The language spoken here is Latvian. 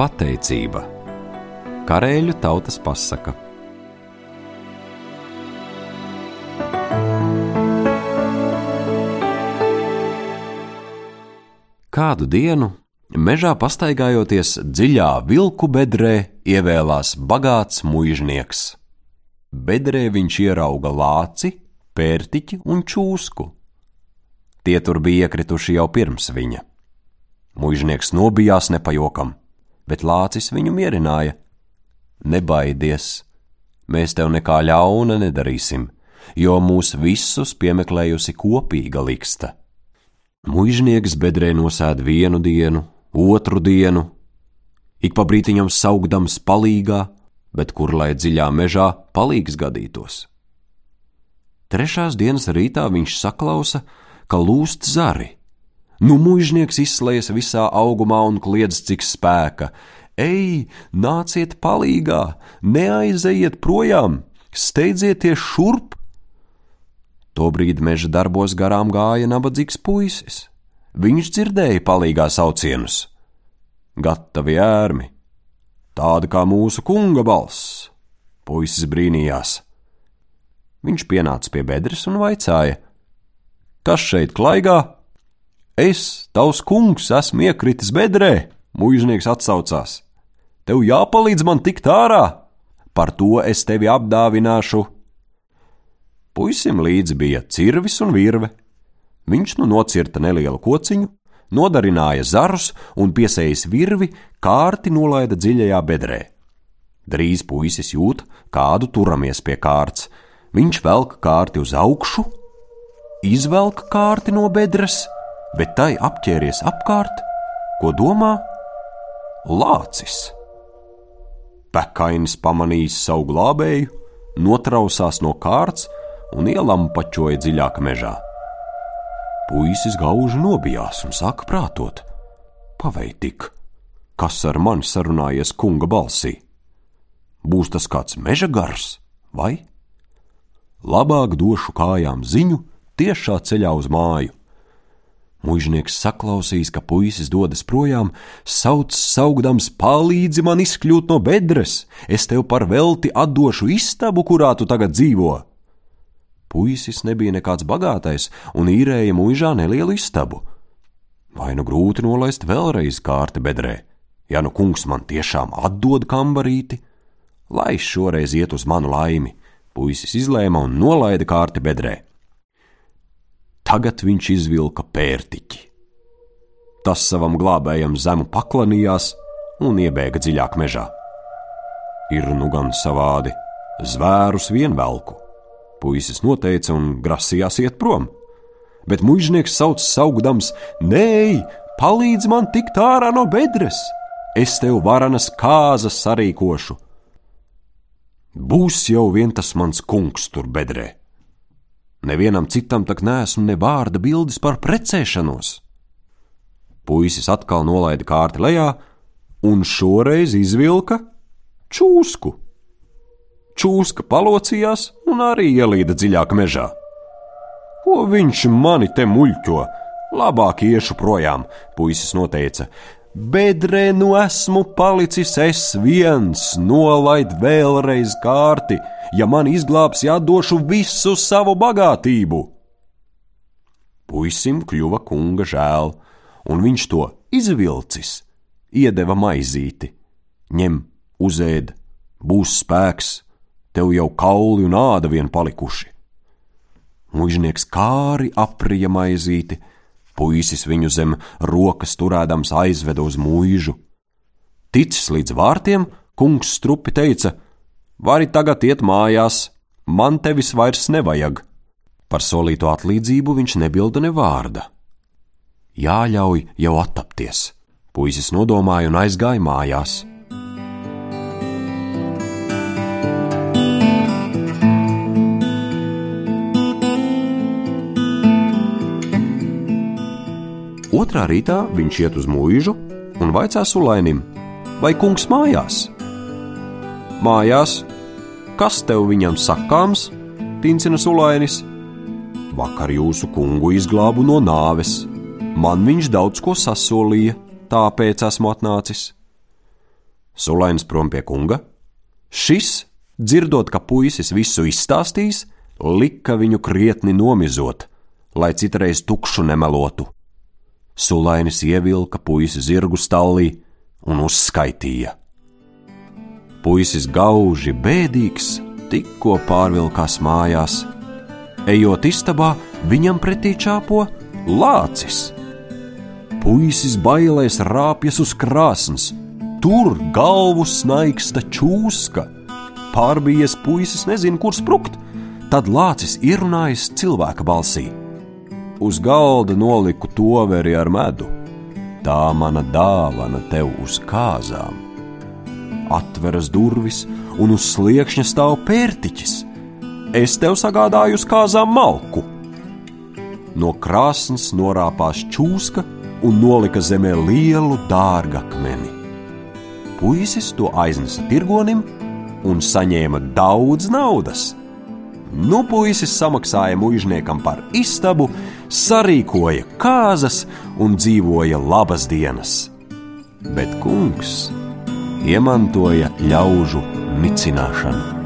pateicība. Karēļu tautas pasaka. Kādu dienu, mežā pastaigājoties dziļā vilku bedrē, ievēlās bagāts muiznieks. Bedrē viņš ierauga lāci, pērtiķi un čūsku. Tie tur bija iekrituši jau pirms viņa. Mūžnieks nobijās nepajokam, bet lācis viņu mierināja: Nebaidies, mēs tev nekā ļauna nedarīsim, jo mūs visus piemeklējusi kopīga liksta. Mūžnieks bedrē nosēd vienu dienu, otru dienu, ik pa brītiņam saugdams palīgā, bet kur lai dziļā mežā palīgs gadītos. Trešās dienas rītā viņš saklausa, ka lūst zari Nu mužnieks izslēdz visā augumā un kliedz cik spēka. Ej, nāciet palīgā, neaizejiet projām, steidzieties šurp! Tobrīd meža darbos garām gāja nabadzīgs puisis. Viņš dzirdēja palīgā saucienus. Gatavi ērmi, tāda kā mūsu kunga balss. Puisis brīnījās. Viņš pienāca pie bedres un vaicāja: Kas šeit klaigā? Es, tavs kungs, esmu iekritis bedrē, mūžnieks atsaucās. Tev jāpalīdz man tikt ārā, par to es tevi apdāvināšu. Puisim līdzi bija cirvis un virve. Viņš nu nocirta nelielu kociņu, nodarināja zarus un piesējis virvi, kārti nolaida dziļajā bedrē. Drīz puisis jūt, kādu turamies pie kārts. Viņš velk kārti uz augšu, izvelk kārti no bedres bet tai apķēries apkārt, ko domā lācis. Pekainis pamanījis savu glābēju, notrausās no kārts un ielampačoja dziļāk mežā. Puisis gauži nobijās un sāka prātot: Paveitik, kas ar mani sarunājies kunga balsī? Būs tas kāds meža gars, vai? Labāk došu kājām ziņu tiešā ceļā uz māju. Mūžnieks saklausīs, ka puisis dodas projām, sauc saugdams, palīdzi man izkļūt no bedres, es tev par velti atdošu istabu, kurā tu tagad dzīvo. Puisis nebija nekāds bagātais un īrēja mūžā nelielu istabu. Vai nu grūti nolaist vēlreiz kārti bedrē, ja nu kungs man tiešām atdod kambarīti, lai šoreiz iet uz manu laimi, puisis izlēma un nolaida kārti bedrē. Tagad viņš izvilka pērtiķi. Tas savam glābējam zemu paklanījās un iebēga dziļāk mežā. Ir nu gan savādi, zvērus vienvelku. Puisis noteica un grasījās iet prom, bet mužnieks sauc saugdams: Nē, palīdz man tikt ārā no bedres! Es tev varanas kāzas sarīkošu! Būs jau vien tas mans kungs tur bedrē! Nevienam citam tak nesmu ne vārda bildes par precēšanos. Puisis atkal nolaida kārti lejā un šoreiz izvilka čūsku. Čūska palocījās un arī ielīda dziļāk mežā. Ko viņš mani te muļķo? Labāk iešu projām, puisis noteica, Bedrē nu esmu palicis es viens, nolaid vēlreiz kārti, ja man izglābs, jādošu visu savu bagātību. Puisim kļuva kunga žēl, un viņš to izvilcis, iedeva maizīti. Ņem, uzēd, būs spēks, tev jau kauli un āda vien palikuši. Mūžnieks kāri aprija maizīti, Puisis viņu zem rokas turēdams aizveda uz mūžu. Ticis līdz vārtiem, kungs strupi teica: Vari tagad iet mājās, man tevis vairs nevajag. Par solīto atlīdzību viņš nebilda ne vārda. Jāļauj jau attapties, puisis nodomāja un aizgāja mājās. Otrā rītā viņš iet uz mūžu un vaicā sulainim, vai kungs mājās? Mājās, kas tev viņam sakāms? Tincina sulainis. Vakar jūsu kungu izglābu no nāves. Man viņš daudz ko sasolīja, tāpēc esmu atnācis. Sulains prom pie kunga. Šis, dzirdot, ka puisis visu izstāstīs, lika viņu krietni nomizot, lai citreiz tukšu nemelotu. Sulainis ievilka puisi zirgu stallī un uzskaitīja. Puisis gauži bēdīgs, tikko pārvilkās mājās. Ejot istabā, viņam pretī čāpo lācis. Puisis bailēs rāpjas uz krāsnes, tur galvu snaigsta čūska. Pārbījies puisis nezina, kur sprukt, tad lācis ierunājas cilvēka balsī. Uz galda noliku toveri ar medu. Tā mana dāvana tev uz kāzām. Atveras durvis, un uz sliekšņa stāv pērtiķis. Es tev sagādāju uz kāzām malku. No krāsnes norāpās čūska un nolika zemē lielu dārgakmeni. Puisis to aiznesa tirgonim un saņēma daudz naudas. Nu, puisis samaksāja muizniekam par istabu, sarīkoja kāzas un dzīvoja labas dienas. Bet kungs iemantoja ļaužu nicināšanu.